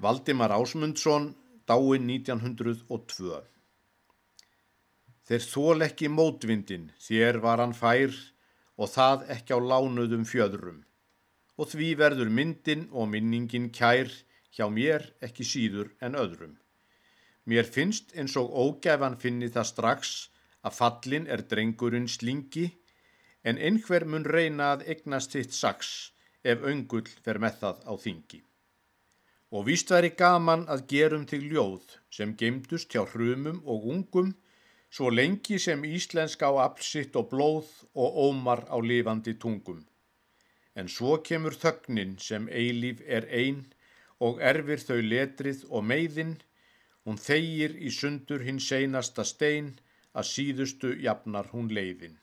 Valdimar Ásmundsson, dáin 1902 Þeir þól ekki mótvindin, þér var hann fær og það ekki á lánuðum fjöðrum. Og því verður myndin og minningin kær hjá mér ekki síður en öðrum. Mér finnst eins og ógæfan finni það strax að fallin er drengurinn slingi en einhver mun reyna að egnast þitt saks ef öngull fer með það á þingi. Og víst væri gaman að gerum til ljóð sem gemdust hjá hrumum og ungum svo lengi sem íslenska á aflsitt og blóð og ómar á lifandi tungum. En svo kemur þögnin sem eilíf er einn og erfir þau letrið og meiðin, hún þeigir í sundur hinn seinasta stein að síðustu jafnar hún leiðin.